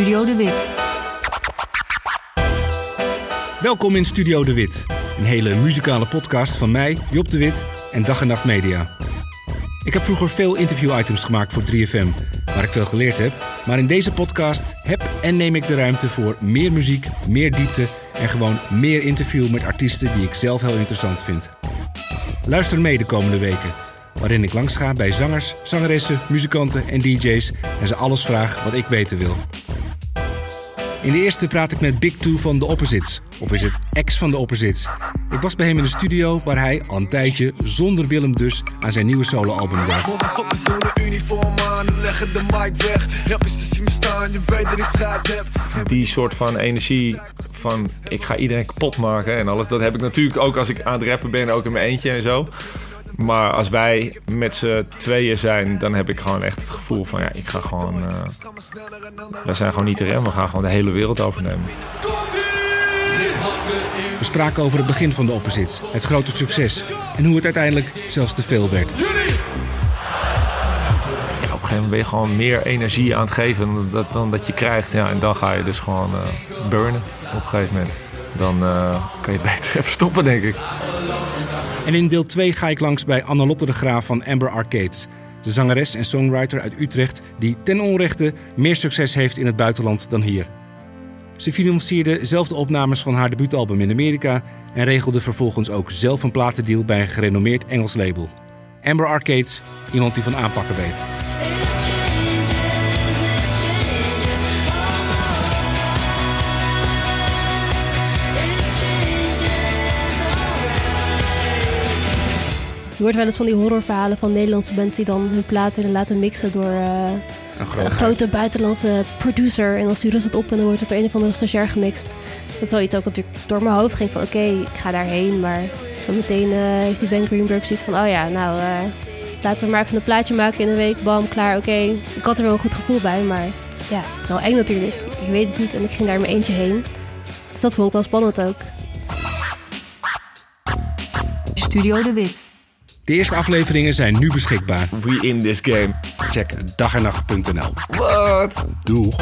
Studio De Wit. Welkom in Studio De Wit. Een hele muzikale podcast van mij, Job de Wit en Dag en Nacht Media. Ik heb vroeger veel interview-items gemaakt voor 3FM, waar ik veel geleerd heb. Maar in deze podcast heb en neem ik de ruimte voor meer muziek, meer diepte en gewoon meer interview met artiesten die ik zelf heel interessant vind. Luister mee de komende weken, waarin ik langs ga bij zangers, zangeressen, muzikanten en DJ's en ze alles vraag wat ik weten wil. In de eerste praat ik met Big Two van de Opposites. Of is het ex van de Opposites? Ik was bij hem in de studio waar hij al een tijdje, zonder Willem dus, aan zijn nieuwe soloalbum werkt. Motherfuckers doen de uniform aan en leggen de mic weg. Rappers zien me staan, je weet dat ik schijt heb. die soort van energie van ik ga iedereen kapot maken en alles. Dat heb ik natuurlijk ook als ik aan het rappen ben, ook in mijn eentje en zo. Maar als wij met z'n tweeën zijn, dan heb ik gewoon echt het gevoel van ja, ik ga gewoon. wij zijn gewoon niet te remmen, we gaan gewoon de hele wereld overnemen. We spraken over het begin van de Opposites, het grote succes en hoe het uiteindelijk zelfs te veel werd. Ja, op een gegeven moment ben je gewoon meer energie aan het geven dan dat, dan dat je krijgt. Ja, en dan ga je dus gewoon eh, burnen op een gegeven moment. Dan eh, kan je beter even stoppen, denk ik. En in deel 2 ga ik langs bij Annelotte de Graaf van Amber Arcades. De zangeres en songwriter uit Utrecht die ten onrechte meer succes heeft in het buitenland dan hier. Ze financierde zelf de opnames van haar debuutalbum in Amerika en regelde vervolgens ook zelf een platendeal bij een gerenommeerd Engels label. Amber Arcades, iemand die van aanpakken weet. Je hoort wel eens van die horrorverhalen van Nederlandse bands die dan hun plaat willen laten mixen door eh, Een groot een grote buitenlandse producer. En als die rust het op en dan wordt het door een of andere stagiair gemixt. Dat is wel iets ook wat natuurlijk door mijn hoofd ging van oké, ik ga daarheen. Maar zo meteen eh, heeft die Ben Greenberg zoiets van oh ja, nou eh, laten we maar even een plaatje maken in een week. Bam, klaar, oké. Ik had er wel een goed gevoel bij, maar ja, het is wel eng natuurlijk. Ik weet het niet en ik ging daar in mijn eentje heen. Dus dat vond ik wel spannend ook. Studio De Wit. De eerste afleveringen zijn nu beschikbaar. We in this game. Check dagennacht.nl. Wat? Doeg!